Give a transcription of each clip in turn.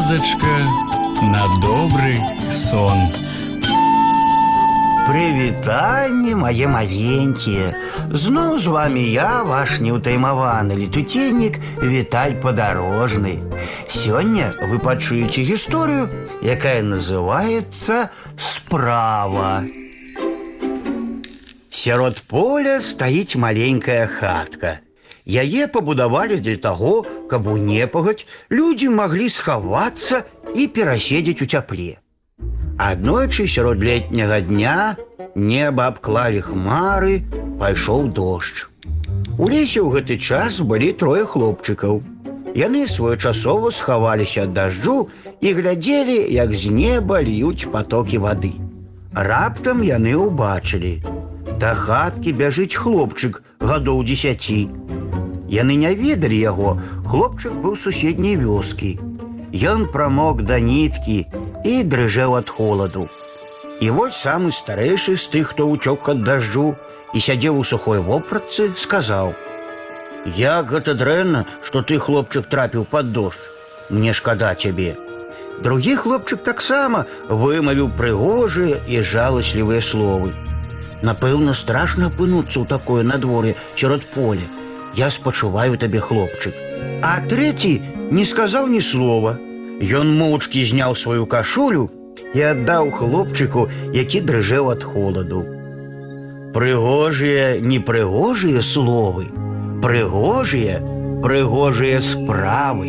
казачка на добрый сон. Прывітанне мае маленькія Зноў з вами я ваш неўтаймаваны летуценнік Віталь падарожны Сёння вы пачуеце гісторыю, якая называецца справа Сярод поля стаіць маленькая хатка Яе пабудавалі для таго, каб у непагаць людзі маглі схавацца і пераседзець у цяпле Аднойчы сярод летняга дня неба абклалі хмары, пайшоў дождж. У лесе ў гэты час былі трое хлопчыкаў. Яны своечасова схаваліся ад дажджу і глядзелі, як з неба льюць потокі вады. Раптам яны ўбачылі. Да хаткі бяжыць хлопчык гадоў дзесяці. Яны не ведалі яго, хлопчык быў з суседняй вёскі. Ён прамок да ніткі і дрыжэў ад холаду. І вось самы старэйшы з тых, хто ўцёк ад дажджу і сядзеў у сухой вопратцы, сказаў: « Як гэта дрэнна, што ты хлопчык трапіў пад дождж. Мне шкада цябе. Другі хлопчык таксама вымавіў прыгожыя і жаласлівыя словы. Напэўна, страшна апынуцца ў такое надвор'е сярод поля. Я спачуваю табе хлопчык. А трэці не сказаў ні слова. Ён моўчкі зняў сваю кашулю і аддаў хлопчыку, які дрыжэў ад холаду. Прыгожыя, непрыгожыя словы, прыгожыя, прыгожыя справы.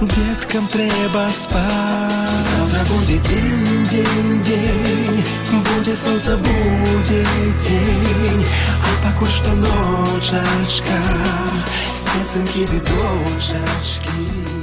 Деткам трэба спаць. Завтра будзе дзень, дзень, дзень, будзе сонца, будзе дзень, а пакуль што ночачка, спецынкі ды дочачкі.